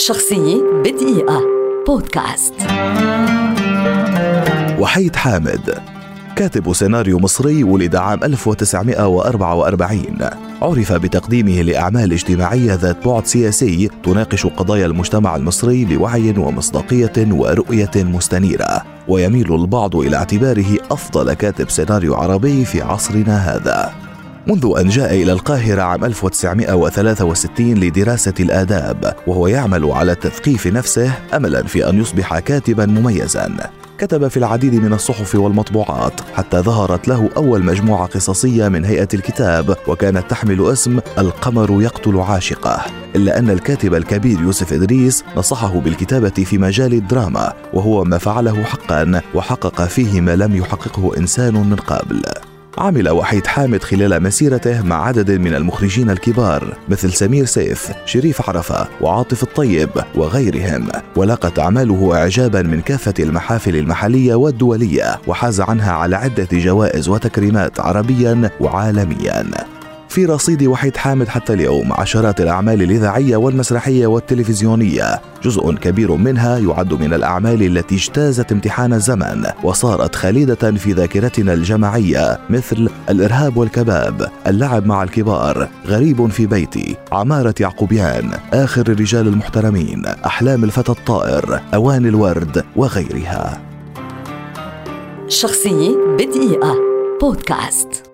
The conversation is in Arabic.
شخصية بدقيقة. بودكاست. وحيد حامد كاتب سيناريو مصري ولد عام 1944 عرف بتقديمه لأعمال اجتماعية ذات بعد سياسي تناقش قضايا المجتمع المصري بوعي ومصداقية ورؤية مستنيرة. ويميل البعض إلى اعتباره أفضل كاتب سيناريو عربي في عصرنا هذا. منذ أن جاء إلى القاهرة عام 1963 لدراسة الآداب وهو يعمل على تثقيف نفسه أملا في أن يصبح كاتبا مميزا. كتب في العديد من الصحف والمطبوعات حتى ظهرت له أول مجموعة قصصية من هيئة الكتاب وكانت تحمل اسم القمر يقتل عاشقه. إلا أن الكاتب الكبير يوسف إدريس نصحه بالكتابة في مجال الدراما وهو ما فعله حقا وحقق فيه ما لم يحققه إنسان من قبل. عمل وحيد حامد خلال مسيرته مع عدد من المخرجين الكبار مثل سمير سيف، شريف عرفة، وعاطف الطيب وغيرهم، ولقت أعماله إعجابا من كافة المحافل المحلية والدولية، وحاز عنها على عدة جوائز وتكريمات عربيا وعالميا. في رصيد وحيد حامد حتى اليوم عشرات الأعمال الإذاعية والمسرحية والتلفزيونية. جزء كبير منها يعد من الأعمال التي اجتازت امتحان الزمن وصارت خالدة في ذاكرتنا الجماعية مثل الإرهاب والكباب اللعب مع الكبار غريب في بيتي عمارة يعقوبيان آخر الرجال المحترمين أحلام الفتى الطائر أوان الورد وغيرها. شخصية بدقيقة. بودكاست.